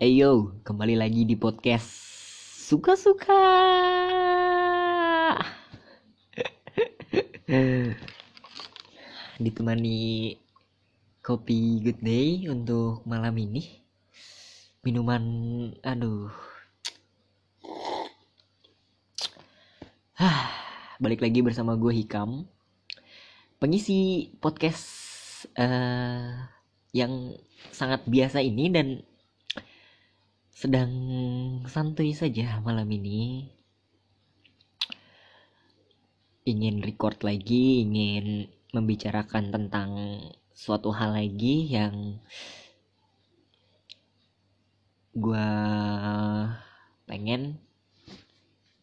Eyo, kembali lagi di podcast Suka-suka. Ditemani kopi good day untuk malam ini. Minuman, aduh. Balik lagi bersama gue Hikam. Pengisi podcast eh, yang sangat biasa ini dan sedang santuy saja malam ini. Ingin record lagi ingin membicarakan tentang suatu hal lagi yang gua pengen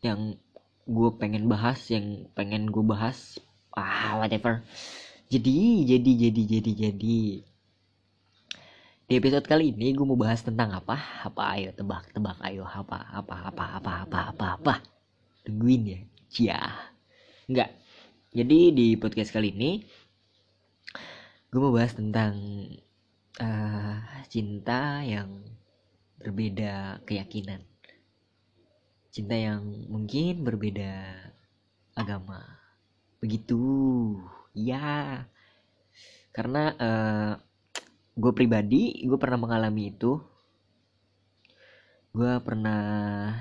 yang gue pengen bahas yang pengen gue bahas. Ah whatever. Jadi jadi jadi jadi jadi di episode kali ini gue mau bahas tentang apa? Apa ayo tebak-tebak ayo apa apa apa apa apa apa apa. Tungguin ya. Cia. Enggak. Jadi di podcast kali ini gue mau bahas tentang uh, cinta yang berbeda keyakinan. Cinta yang mungkin berbeda agama. Begitu. Ya. Karena uh, gue pribadi gue pernah mengalami itu. Gue pernah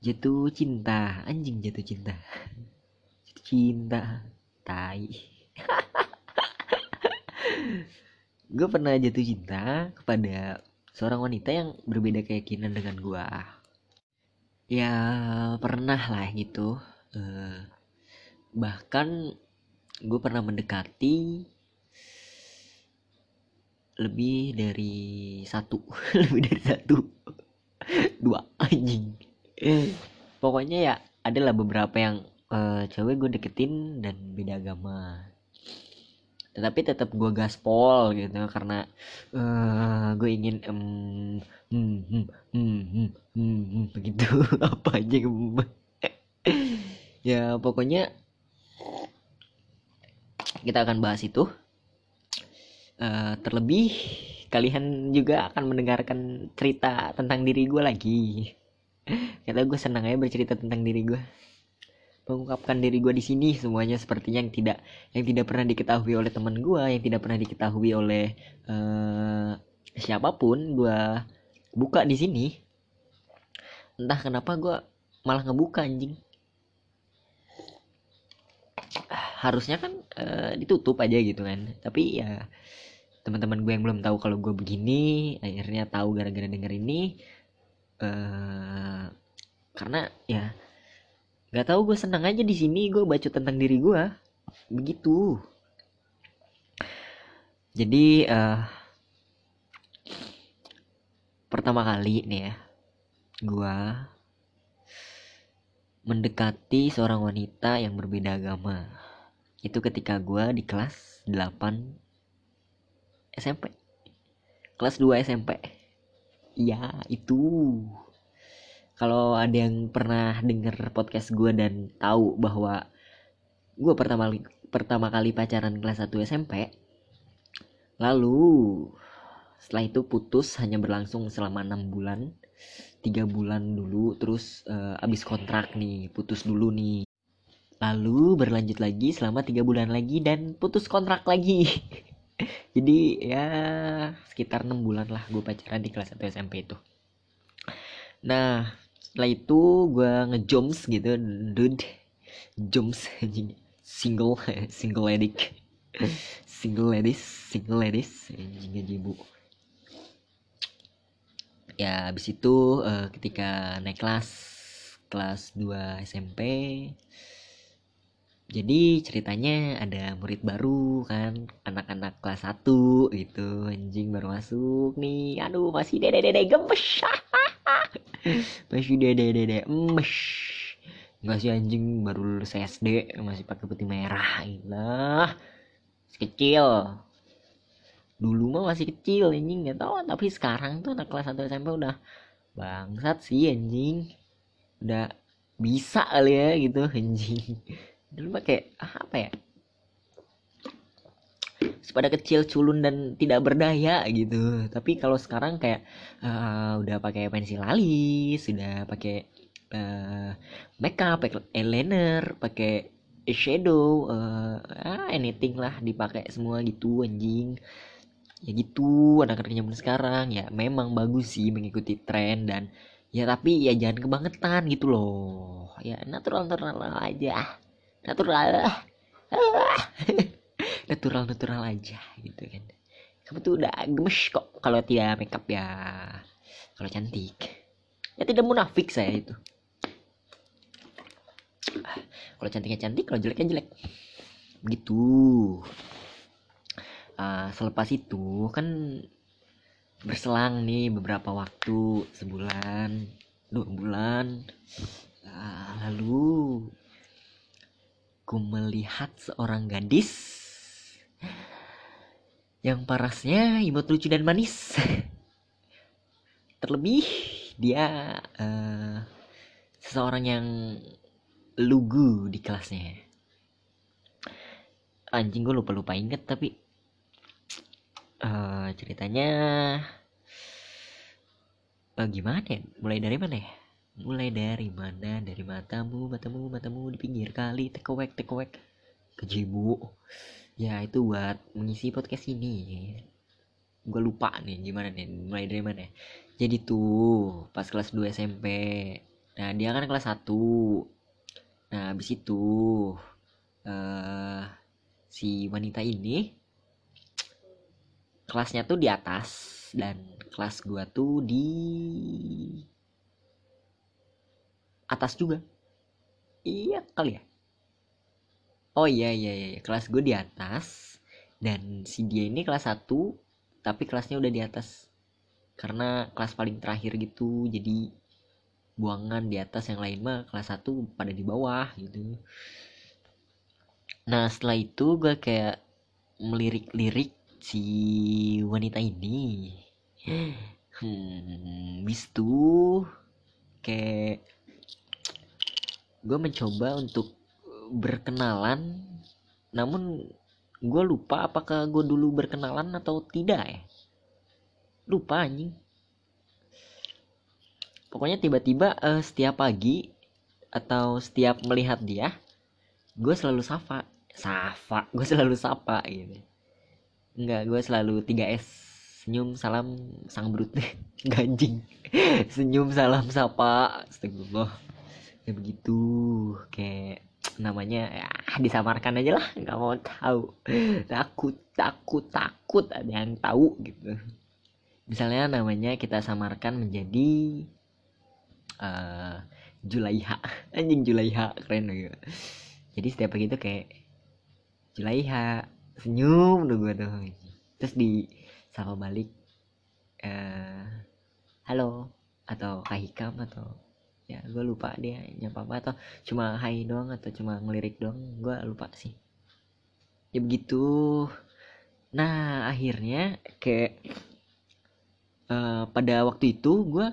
jatuh cinta. Anjing jatuh cinta. Jatuh cinta. Tai. Gue pernah jatuh cinta kepada seorang wanita yang berbeda keyakinan dengan gue ya pernah lah gitu. Uh, bahkan gue pernah mendekati lebih dari satu. Lebih dari satu. Dua anjing. Pokoknya ya adalah beberapa yang uh, cewek gue deketin dan beda agama. Tetapi tetap gue gaspol gitu karena uh, gue ingin um, hmm, hmm, hmm, hmm, hmm, hmm, begitu. Apa aja ya pokoknya kita akan bahas itu uh, terlebih kalian juga akan mendengarkan cerita tentang diri gue lagi. Karena gue senang aja bercerita tentang diri gue mengungkapkan diri gue di sini semuanya sepertinya yang tidak yang tidak pernah diketahui oleh teman gue yang tidak pernah diketahui oleh uh, siapa pun gue buka di sini. Entah kenapa gue malah ngebuka anjing. Harusnya kan uh, ditutup aja gitu kan. Tapi ya teman-teman gue yang belum tahu kalau gue begini akhirnya tahu gara-gara denger ini. Uh, karena ya nggak tahu gue senang aja di sini gue baca tentang diri gue. Begitu. Jadi uh, pertama kali nih ya gue mendekati seorang wanita yang berbeda agama. Itu ketika gue di kelas 8 SMP kelas 2 SMP ya itu. Kalau ada yang pernah denger podcast gue dan tahu bahwa gue pertama pertama kali pacaran kelas 1 SMP lalu setelah itu putus hanya berlangsung selama enam bulan tiga bulan dulu terus uh, abis kontrak nih putus dulu nih. Lalu berlanjut lagi selama tiga bulan lagi dan putus kontrak lagi jadi ya sekitar enam bulan lah gue pacaran di kelas 1 SMP itu. Nah setelah itu gue ngejoms gitu dude joms single single lady single ladies single ladies anjing aja ibu. Ya abis itu uh, ketika naik kelas kelas 2 SMP jadi ceritanya ada murid baru kan anak-anak kelas 1 gitu. Anjing baru masuk nih. Aduh masih dede dede gemes masih dede dede emes sih anjing baru lulus SD masih pakai putih merah lah kecil. Dulu mah masih kecil anjing nggak tahu. Tapi sekarang tuh anak kelas 1 SMP udah bangsat sih anjing. Udah bisa kali ya gitu anjing dulu pakai ah, apa ya? Pada kecil culun dan tidak berdaya gitu. Tapi kalau sekarang kayak uh, udah pakai pensil alis sudah pakai uh, makeup pakai eyeliner pakai shadow uh, ah, anything lah dipakai semua gitu anjing. Ya gitu anak-anak zaman sekarang. Ya memang bagus sih mengikuti tren dan ya tapi ya jangan kebangetan gitu loh. Ya natural natural aja natural. Natural natural aja gitu kan. Kamu tuh udah gemes kok kalau tidak makeup ya. Kalau cantik. Ya tidak munafik saya itu. Kalau cantiknya cantik kalau jeleknya jelek. Begitu uh, selepas itu kan berselang nih beberapa waktu sebulan dua bulan. Uh, lalu ku melihat seorang gadis yang parasnya imut lucu dan manis. Terlebih dia uh, seseorang yang lugu di kelasnya. Anjing gue lupa lupa inget tapi uh, ceritanya uh, gimana ya? Mulai dari mana ya mulai dari mana? Dari matamu matamu matamu di pinggir kali tekowek tekowek kejibu ya itu buat mengisi podcast ini. Gue lupa nih gimana nih? Mulai dari mana? Jadi tuh pas kelas 2 SMP nah dia kan kelas 1 nah habis itu uh, si wanita ini kelasnya tuh di atas dan kelas gua tuh di atas juga. Iya kali ya? Oh iya iya iya, iya. kelas gue di atas dan si dia ini kelas 1 tapi kelasnya udah di atas. Karena kelas paling terakhir gitu jadi buangan di atas yang lain mah kelas 1 pada di bawah gitu. Nah setelah itu gue kayak melirik-lirik si wanita ini. Hmm bis tuh kayak gue mencoba untuk berkenalan namun gue lupa apakah gue dulu berkenalan atau tidak ya. Lupa anjing. Pokoknya tiba-tiba uh, setiap pagi atau setiap melihat dia gue selalu sapa sapa gue selalu sapa gitu. Enggak, gue selalu 3S Senyum, salam, sang brut Ganjing Senyum, salam, sapa. Astagfirullah Ya begitu. Kayak namanya ya disamarkan aja lah nggak mau tahu. Takut takut takut ada yang tahu gitu. Misalnya namanya kita samarkan menjadi uh, Julaiha. Anjing Julaiha keren gitu. Jadi setiap pagi itu kayak Julaiha senyum tuh gue tuh terus di sama balik uh, halo atau kahikam atau ya gue lupa dia nyapa apa atau cuma hai doang atau cuma ngelirik doang gue lupa sih ya begitu nah akhirnya kayak uh, pada waktu itu gue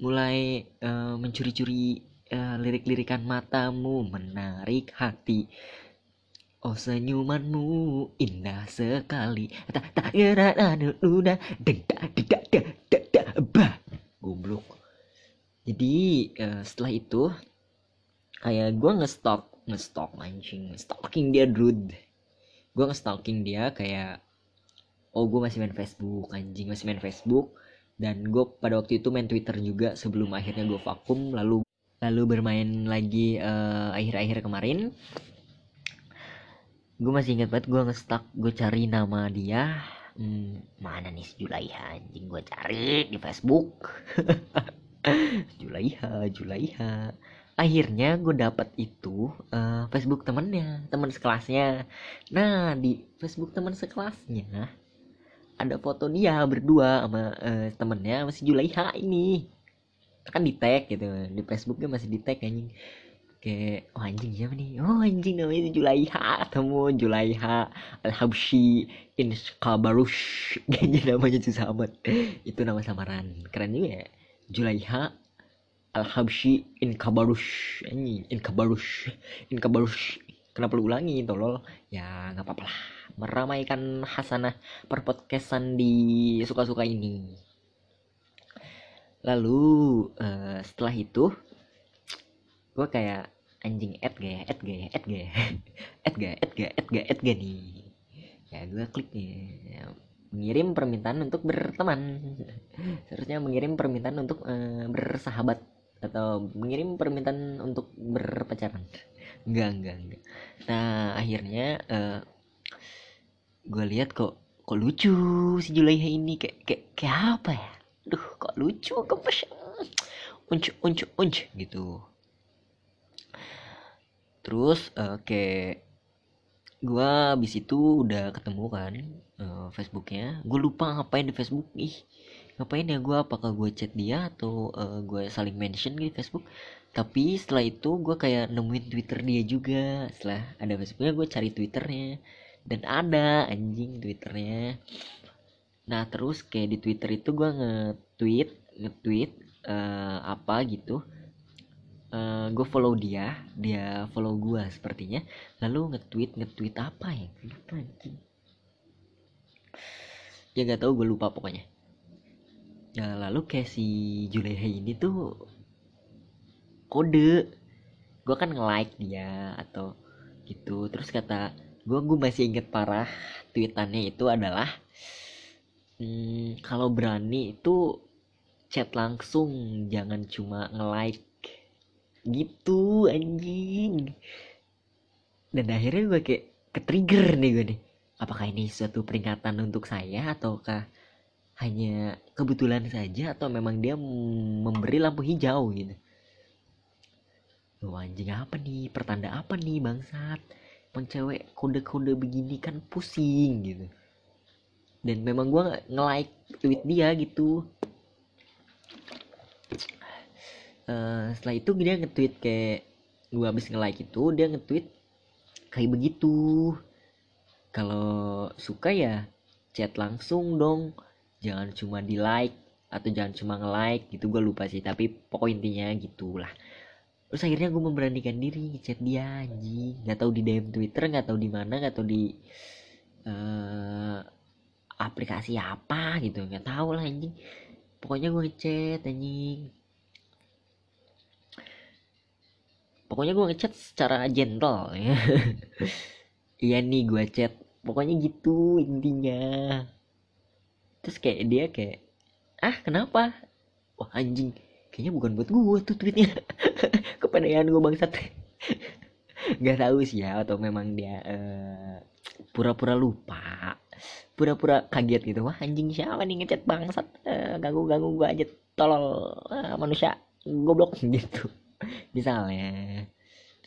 mulai uh, mencuri-curi uh, lirik-lirikan matamu menarik hati Oh senyumanmu indah sekali Tak tak anu udah Dedak dedak dedak dedak bah Goblok Jadi uh, setelah itu Kayak gue ngestok Ngestok anjing Stalking dia dude. Gue ngestalking dia kayak Oh gue masih main Facebook Anjing masih main Facebook. Dan gue pada waktu itu main Twitter juga Sebelum akhirnya gue vakum. Lalu lalu bermain lagi uh, akhir-akhir kemarin. Gue masih inget banget gue ngestak gue cari nama dia. Hmm, mana nih Julaiha anjing gue cari di Facebook Julaiha Julaiha. Akhirnya gue dapat itu uh, Facebook temennya teman sekelasnya. Nah di Facebook teman sekelasnya ada foto dia berdua sama uh, temennya masih Julaiha ini. Kan di tag gitu di Facebooknya masih di tag anjing. Kayak oh anjing siapa nih? Oh anjing namanya Julaiha. Ketemu Julaiha Al Habshi in Kabarush kayaknya namanya susah amat. Itu nama samaran. Keren juga ya Julaiha Al Habshi in Kabarush. Anjing in Kabarush. In Kabarush. Kenapa lu ulangi tolol? Ya nggak apa-apa lah. Meramaikan hasanah perpodcastan di suka-suka ini. Lalu uh, setelah itu gue kayak anjing add gak ya? Add gak ya? Add gak ya? Add gak add gak add gak add gak nih? Ya gue klik nih. ya, mengirim permintaan untuk berteman. Seharusnya mengirim permintaan untuk uh, bersahabat atau mengirim permintaan untuk berpacaran. Enggak enggak enggak. Nah akhirnya uh, gue lihat kok kok lucu si Julaiha ini. Kayak kayak kayak apa ya? Duh kok lucu gemes. Unc unc unc gitu. Terus uh, kayak gue abis itu udah ketemu kan uh, Facebooknya. Gue lupa ngapain di Facebook. Ih ngapain ya gue apakah gue chat dia atau uh, gue saling mention di Facebook? Tapi setelah itu gue kayak nemuin Twitter dia juga. Setelah ada Facebooknya gue cari Twitternya. Dan ada anjing Twitternya. Nah terus kayak di Twitter itu gue nge-tweet nge-tweet uh, apa gitu uh, eh, gue follow dia dia follow gue sepertinya. Lalu nge-tweet nge-tweet apa ya? Lupa ya nggak tahu gue lupa pokoknya. Nah lalu kayak si Juleha ini tuh kode. Gue kan nge-like dia atau gitu. Terus kata gue gue masih inget parah tweetannya itu adalah hmm, kalau berani itu chat langsung jangan cuma nge-like gitu anjing. Dan akhirnya gue kayak ke trigger nih gue nih. Apakah ini suatu peringatan untuk saya ataukah hanya kebetulan saja atau memang dia memberi lampu hijau gitu? Loh anjing apa nih? Pertanda apa nih bangsat? Emang cewek kode-kode begini kan pusing gitu. Dan memang gue nge-like tweet dia gitu uh, setelah itu dia nge-tweet kayak gue habis nge-like itu dia nge-tweet kayak begitu. Kalau suka ya chat langsung dong. Jangan cuma di like atau jangan cuma nge-like gitu gue lupa sih. Tapi pokok intinya gitulah. Terus akhirnya gue memberanikan diri ngechat dia anjing. Nggak tahu di DM Twitter nggak tahu di mana nggak tahu di uh, aplikasi apa gitu. Nggak tahu lah anjing. Pokoknya gue ngechat anjing pokoknya gue ngechat secara gentle ya iya nih gue chat. Pokoknya gitu intinya. Terus kayak dia kayak ah kenapa? Wah anjing. Kayaknya bukan buat gue tuh tweetnya. Kepedean gue bangsat. Nggak tahu sih ya atau memang dia uh, pura-pura lupa. Pura-pura kaget gitu. Wah anjing siapa nih ngechat bangsat? Uh, ganggu-ganggu gue aja. Tolol uh, manusia. Goblok. Gitu misalnya.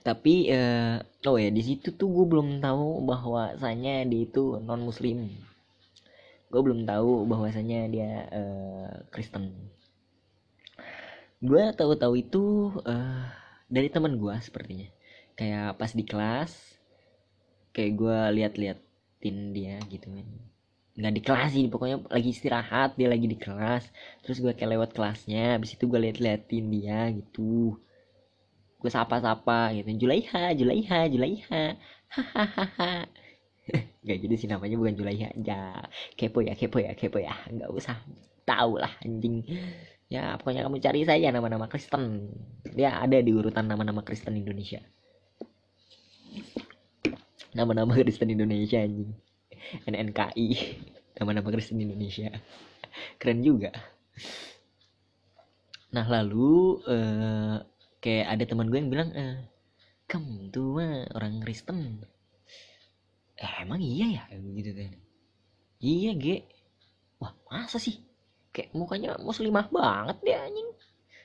Tapi uh, oh ya di situ tuh gue belum tahu bahwasanya dia itu non muslim gue belum tahu bahwasanya dia uh, Kristen. Gue tahu-tahu itu uh, dari teman gue sepertinya. Kayak pas di kelas kayak gue lihat-liatin dia gitu kan. Nggak di kelas sih pokoknya lagi istirahat dia lagi di kelas. Terus gue kayak lewat kelasnya habis itu gue liat-liatin dia gitu gue sapa-sapa gitu. Julaiha Julaiha Julaiha. Hahaha. Gak gitu sih namanya bukan Julaiha aja. Kepo ya kepo ya kepo ya. Nggak usah. Tahu lah anjing. Ya pokoknya kamu cari saja nama-nama Kristen. Dia ada di urutan nama-nama Kristen Indonesia. Nama-nama Kristen Indonesia anjing. NNKI nama-nama Kristen Indonesia. Keren juga. Nah lalu uh, kayak ada teman gue yang bilang eh, kamu tuh mah orang Kristen. Eh, emang iya ya? Gitu kan iya ge. Wah masa sih? Kayak mukanya muslimah banget dia anjing.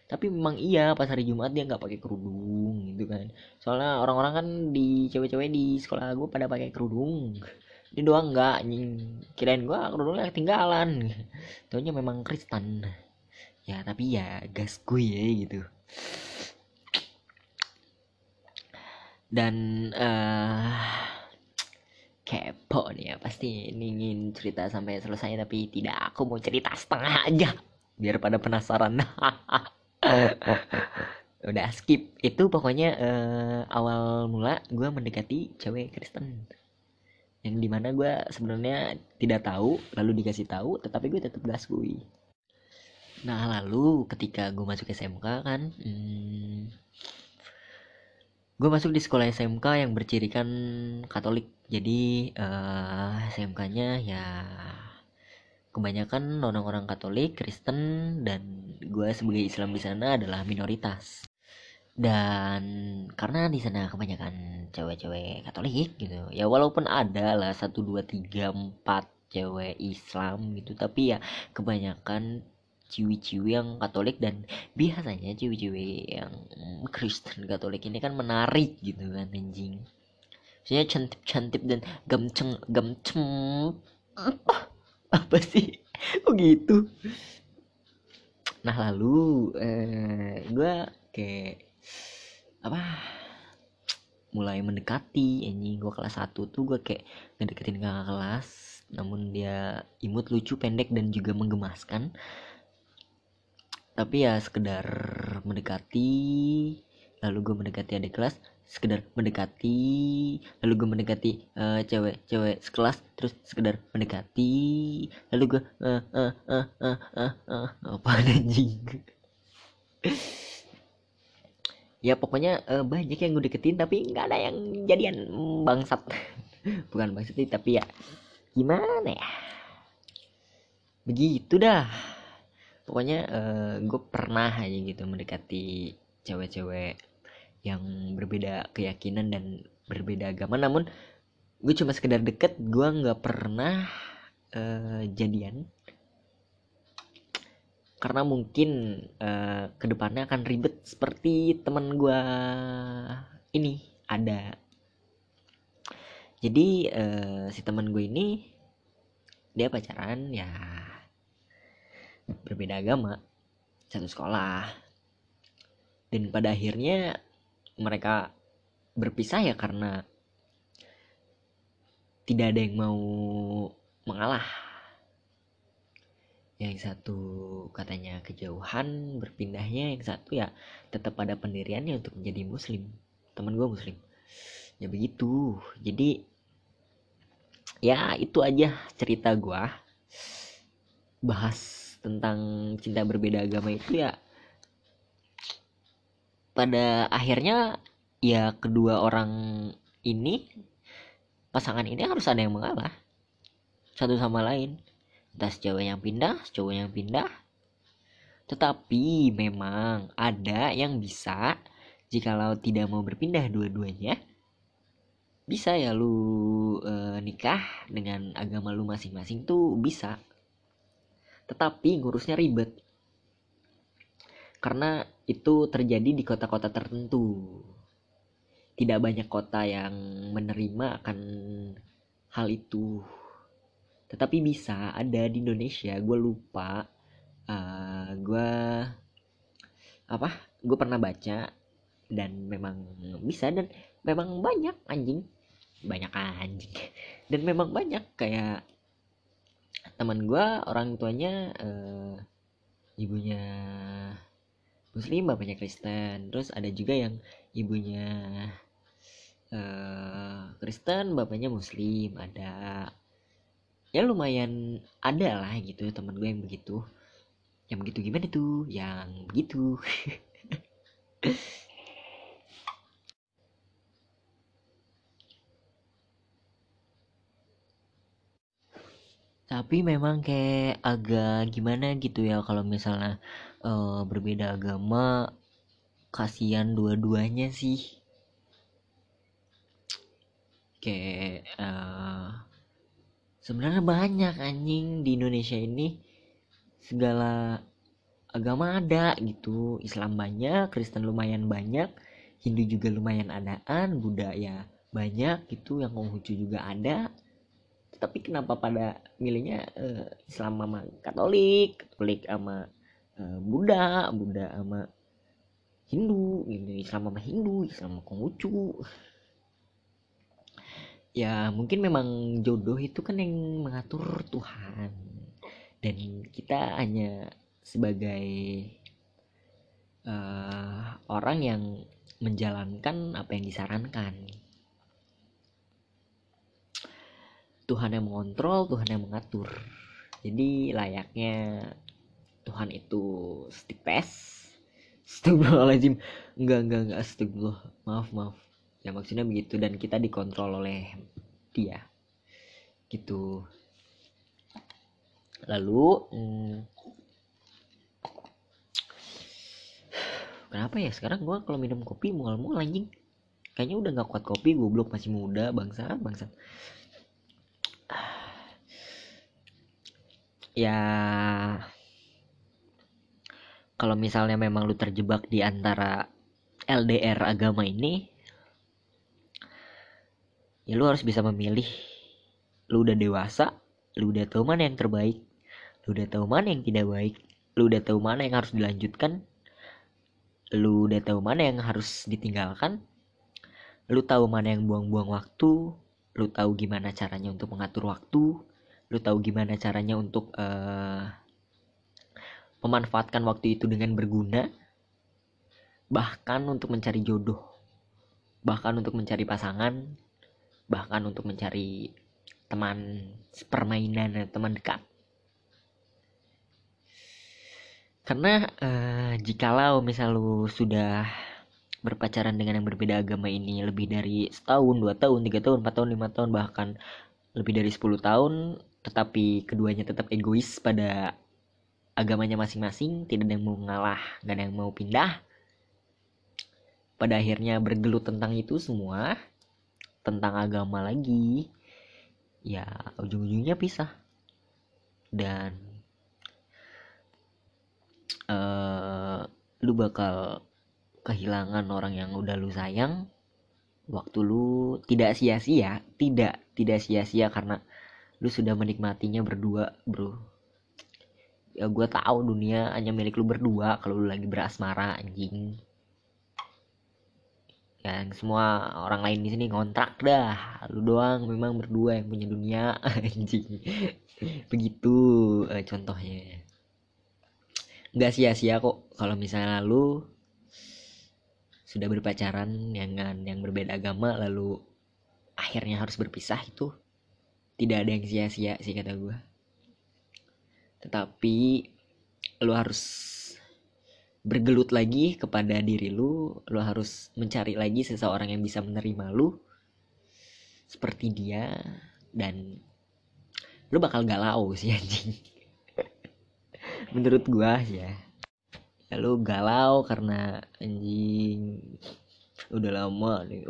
Tapi memang iya pas hari Jumat dia nggak pakai kerudung gitu kan. Soalnya orang-orang kan di cewek-cewek di sekolah gue pada pakai kerudung. Ini doang nggak anjing. Kirain gue kerudungnya ketinggalan. Taunya memang Kristen. Ya tapi ya gas gue ya gitu dan uh, kepo nih ya pasti ingin cerita sampai selesai tapi tidak. Aku mau cerita setengah aja biar pada penasaran. Udah skip. Itu pokoknya uh, awal mula gue mendekati cewek Kristen. Yang di mana gue sebenarnya tidak tahu lalu dikasih tahu tetapi gue tetap gas gue nah lalu ketika gue masuk SMK kan hmm, gue masuk di sekolah SMK yang bercirikan Katolik. Jadi uh, eh, SMK-nya ya kebanyakan orang-orang Katolik, Kristen, dan gue sebagai Islam di sana adalah minoritas. Dan karena di sana kebanyakan cewek-cewek Katolik gitu ya walaupun ada lah satu dua tiga empat cewek Islam gitu tapi ya kebanyakan ciwi-ciwi yang Katolik dan biasanya ciwi-ciwi yang Kristen Katolik ini kan menarik gitu kan anjing. Maksudnya cantik-cantik dan gamceng gamcem apa apa sih? Oh gitu? Nah lalu eh, gue kayak apa mulai mendekati anjing. Gue kelas 1 tuh gue kayak ngedeketin kakak kelas namun dia imut lucu pendek dan juga menggemaskan tapi ya sekedar mendekati lalu gue mendekati adik kelas sekedar mendekati lalu gue mendekati uh, cewek cewek sekelas terus sekedar mendekati lalu gue uh, uh, uh, uh, uh, uh, apa anjing? Ya pokoknya uh, banyak yang gue deketin tapi nggak ada yang jadian bangsat. Bukan bangsat tapi ya gimana ya? Begitu dah pokoknya uh, eh, gue pernah aja gitu mendekati cewek-cewek yang berbeda keyakinan dan berbeda agama. Namun gue cuma sekedar deket gue nggak pernah uh, jadian. Karena mungkin uh, ke depannya akan ribet seperti teman gue ini ada. Jadi uh, si teman gue ini dia pacaran ya berbeda agama satu sekolah. Dan pada akhirnya mereka berpisah ya karena tidak ada yang mau mengalah. Yang satu katanya kejauhan berpindahnya. Yang satu ya tetap pada pendiriannya untuk menjadi muslim. Teman gue muslim. Ya begitu. Jadi ya itu aja cerita gue bahas tentang cinta berbeda agama itu ya pada akhirnya ya kedua orang ini pasangan ini harus ada yang mengalah. Satu sama lain. Entah cewek yang pindah cowok yang pindah. Tetapi memang ada yang bisa jikalau tidak mau berpindah dua-duanya bisa ya lu e, nikah dengan agama lu masing-masing tuh bisa tetapi ngurusnya ribet. Karena itu terjadi di kota-kota tertentu. Tidak banyak kota yang menerima akan hal itu. Tetapi bisa ada di Indonesia. Gue lupa uh, eh, gue apa gue pernah baca dan memang bisa dan memang banyak anjing. Banyak anjing. Dan memang banyak kayak teman gue orang tuanya uh, ibunya muslim bapaknya Kristen. Terus ada juga yang ibunya uh, Kristen bapaknya muslim ada. Ya lumayan ada lah gitu teman gue yang begitu. Yang begitu gimana tuh? Yang begitu tapi memang kayak agak gimana gitu ya kalau misalnya uh, berbeda agama kasihan dua-duanya sih. Kayak uh, sebenarnya banyak anjing di Indonesia ini. Segala agama ada gitu. Islam banyak Kristen lumayan banyak Hindu juga lumayan adaan Buddha ya banyak gitu. Yang Konghucu juga ada tapi kenapa pada milihnya uh, Islam sama Katolik Katolik sama uh, Buddha Buddha sama Hindu gitu. Islam sama Hindu Islam sama Konghucu. Ya mungkin memang jodoh itu kan yang mengatur Tuhan. Dan kita hanya sebagai uh, orang yang menjalankan apa yang disarankan Tuhan yang mengontrol Tuhan yang mengatur. Jadi layaknya Tuhan itu stick pass Astagfirullahaladzim Enggak enggak enggak Astagfirullah Maaf maaf. Ya maksudnya begitu. Dan kita dikontrol oleh dia. Gitu. Lalu hmm, Kenapa ya? Sekarang gue kalau minum kopi mual-mual anjing. Kayaknya udah gak kuat kopi Goblok. Masih muda bangsa bangsa Ya kalau misalnya memang lu terjebak di antara LDR agama ini ya lu harus bisa memilih. Lu udah dewasa lu udah tahu mana yang terbaik lu udah tahu mana yang tidak baik lu udah tahu mana yang harus dilanjutkan lu udah tahu mana yang harus ditinggalkan lu tahu mana yang buang-buang waktu lu tahu gimana caranya untuk mengatur waktu lu tahu gimana caranya untuk uh, memanfaatkan waktu itu dengan berguna? Bahkan untuk mencari jodoh. Bahkan untuk mencari pasangan. Bahkan untuk mencari teman permainan teman dekat. Karena uh, jikalau misal lu sudah berpacaran dengan yang berbeda agama ini lebih dari setahun dua tahun tiga tahun empat tahun lima tahun bahkan lebih dari 10 tahun tetapi keduanya tetap egois pada agamanya masing-masing tidak ada yang mau ngalah gak ada yang mau pindah. Pada akhirnya bergelut tentang itu semua tentang agama lagi ya ujung-ujungnya pisah. Dan uh, lu bakal kehilangan orang yang udah lu sayang waktu lu tidak sia-sia tidak tidak sia-sia karena lu sudah menikmatinya berdua bro. Ya gue tahu dunia hanya milik lu berdua kalau lu lagi berasmara anjing. Yang semua orang lain di sini ngontrak dah. Lu doang memang berdua yang punya dunia anjing. Begitu eh, contohnya. Nggak sia-sia kok kalau misalnya lu sudah berpacaran dengan yang berbeda agama lalu akhirnya harus berpisah itu tidak ada yang sia-sia sih kata gue tetapi lu harus bergelut lagi kepada diri lu lu harus mencari lagi seseorang yang bisa menerima lu seperti dia dan lu bakal galau sih anjing. Menurut gua ya lu galau karena anjing udah lama nih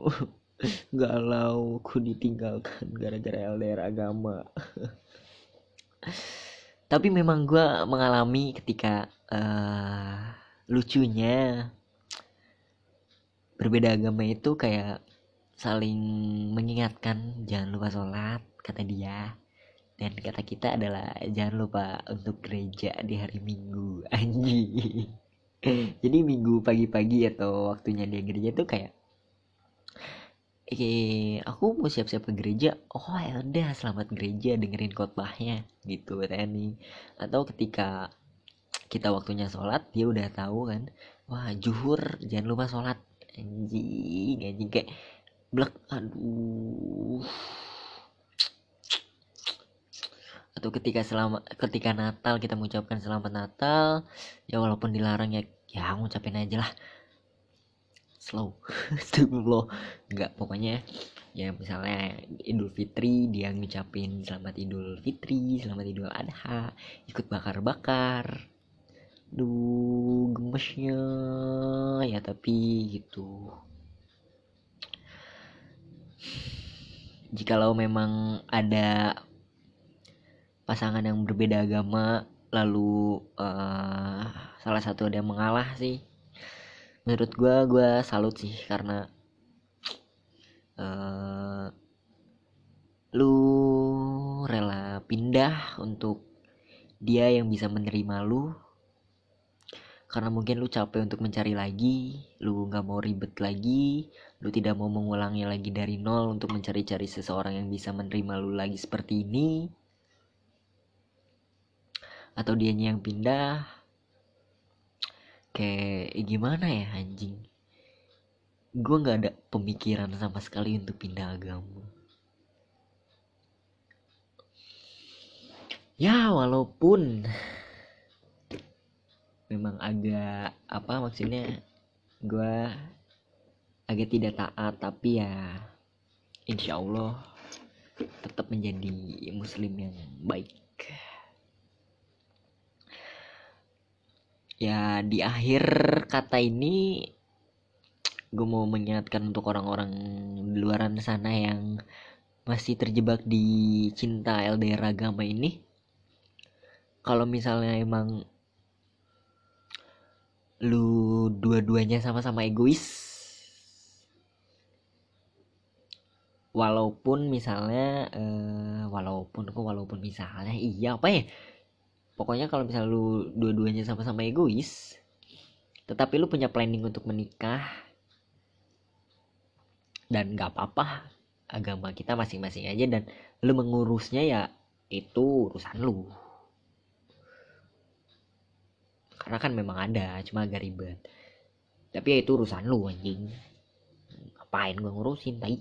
galau ku ditinggalkan gara-gara LDR agama. Tapi memang gue mengalami ketika uh, lucunya berbeda agama itu kayak saling mengingatkan jangan lupa sholat kata dia. Dan kata kita adalah jangan lupa untuk gereja di hari minggu. Anjing. Jadi minggu pagi-pagi atau waktunya dia gereja tuh kayak eh aku mau siap-siap ke gereja. Oh ya udah selamat gereja dengerin khotbahnya gitu Tani atau ketika kita waktunya sholat dia udah tahu kan wah juhur jangan lupa sholat. Anjing anjing kayak blek aduh. Atau ketika selama ketika Natal kita mengucapkan selamat Natal ya walaupun dilarang ya ya ngucapin aja lah slow. Astagfirullah. Nggak pokoknya ya misalnya Idul Fitri dia ngucapin selamat Idul Fitri selamat Idul Adha ikut bakar-bakar. Duh gemesnya. Ya tapi gitu. Jikalau memang ada pasangan yang berbeda agama lalu uh, salah satu ada yang mengalah sih menurut gue gue salut sih karena uh, lu rela pindah untuk dia yang bisa menerima lu. Karena mungkin lu capek untuk mencari lagi lu nggak mau ribet lagi lu tidak mau mengulangi lagi dari nol untuk mencari-cari seseorang yang bisa menerima lu lagi seperti ini. Atau dianya yang pindah kayak gimana ya anjing? Gue nggak ada pemikiran sama sekali untuk pindah agama. Ya walaupun memang agak apa maksudnya gue agak tidak taat tapi ya insya Allah tetap menjadi muslim yang baik ya di akhir kata ini gue mau mengingatkan untuk orang-orang di luaran sana yang masih terjebak di cinta LDR agama ini. Kalau misalnya emang lu dua-duanya sama-sama egois walaupun misalnya uh, walaupun kok walaupun misalnya iya apa ya pokoknya kalau misalnya lu dua-duanya sama-sama egois tetapi lu punya planning untuk menikah dan gak apa-apa agama kita masing-masing aja dan lu mengurusnya ya itu urusan lu. Karena kan memang ada cuma agak ribet. Tapi ya itu urusan lu anjing. Ngapain gue ngurusin tai?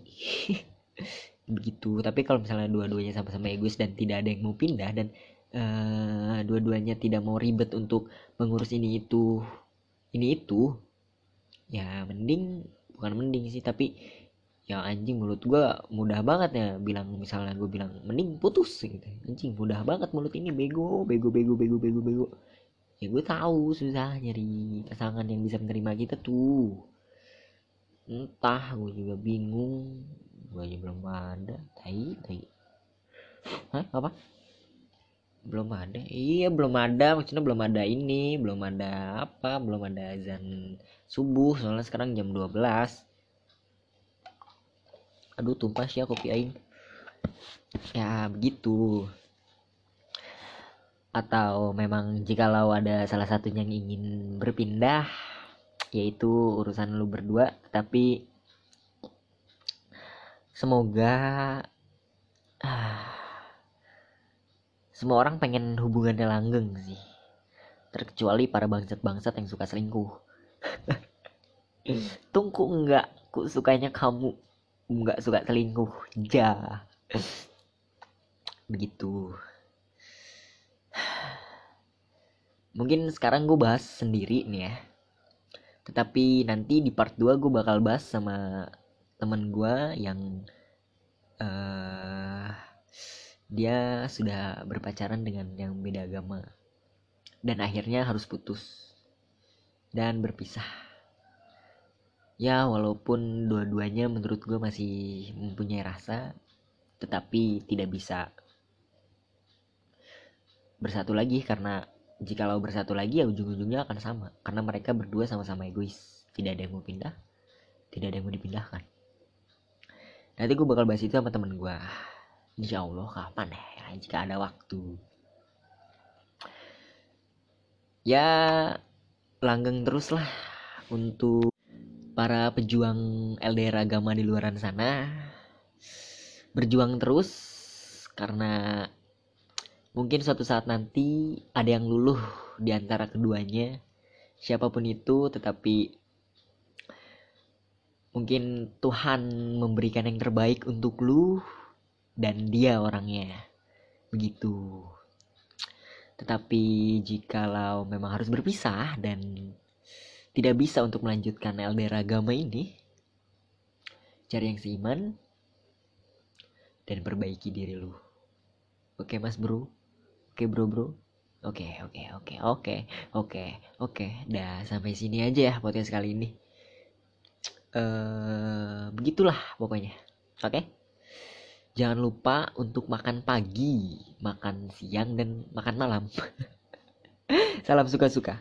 Begitu. Tapi kalau misalnya dua-duanya sama-sama egois dan tidak ada yang mau pindah dan uh, dua-duanya tidak mau ribet untuk mengurus ini itu. Ini itu? Ya mending bukan mending sih tapi ya anjing mulut gue mudah banget ya bilang misalnya gue bilang mending putus gitu. Anjing mudah banget mulut ini bego bego bego bego bego bego. Ya gue tahu susah nyari pasangan yang bisa menerima kita tuh. Entah gue juga bingung. Gue aja belum ada tai tai. Hah apa belum ada. Iya belum ada. Maksudnya belum ada ini belum ada apa belum ada azan subuh. Soalnya sekarang jam 12 aduh tumpah ya kopi aing ya begitu. Atau memang jikalau ada salah satunya yang ingin berpindah yaitu urusan lu berdua. Tapi semoga ah, semua orang pengen hubungannya langgeng sih. Terkecuali para bangsat-bangsat yang suka selingkuh. Tungku enggak ku sukanya kamu enggak suka selingkuh. Ja. Begitu. Mungkin sekarang gue bahas sendiri nih ya. Tetapi nanti di part 2 gue bakal bahas sama temen gue yang uh, dia sudah berpacaran dengan yang beda agama. Dan akhirnya harus putus. Dan berpisah. Ya walaupun dua-duanya menurut gue masih mempunyai rasa tetapi tidak bisa bersatu lagi karena jikalau bersatu lagi ya ujung-ujungnya akan sama. Karena mereka berdua sama-sama egois. Tidak ada yang mau pindah. Tidak ada yang mau dipindahkan. Nanti gue bakal bahas itu sama temen gue insya Allah kapan ya jika ada waktu. Ya langgeng terus lah untuk para pejuang LDR agama di luaran sana. Berjuang terus karena Mungkin suatu saat nanti ada yang luluh di antara keduanya, siapa pun itu, tetapi mungkin Tuhan memberikan yang terbaik untuk lu dan dia orangnya. Begitu. Tetapi jikalau memang harus berpisah dan tidak bisa untuk melanjutkan LDR agama ini, cari yang seiman dan perbaiki diri lu. Oke mas bro? Oke bro bro. Oke oke oke oke oke oke. Dah sampai sini aja ya podcast kali ini. Uh, begitulah pokoknya. Oke. Jangan lupa untuk makan pagi, makan siang dan makan malam. Salam suka-suka.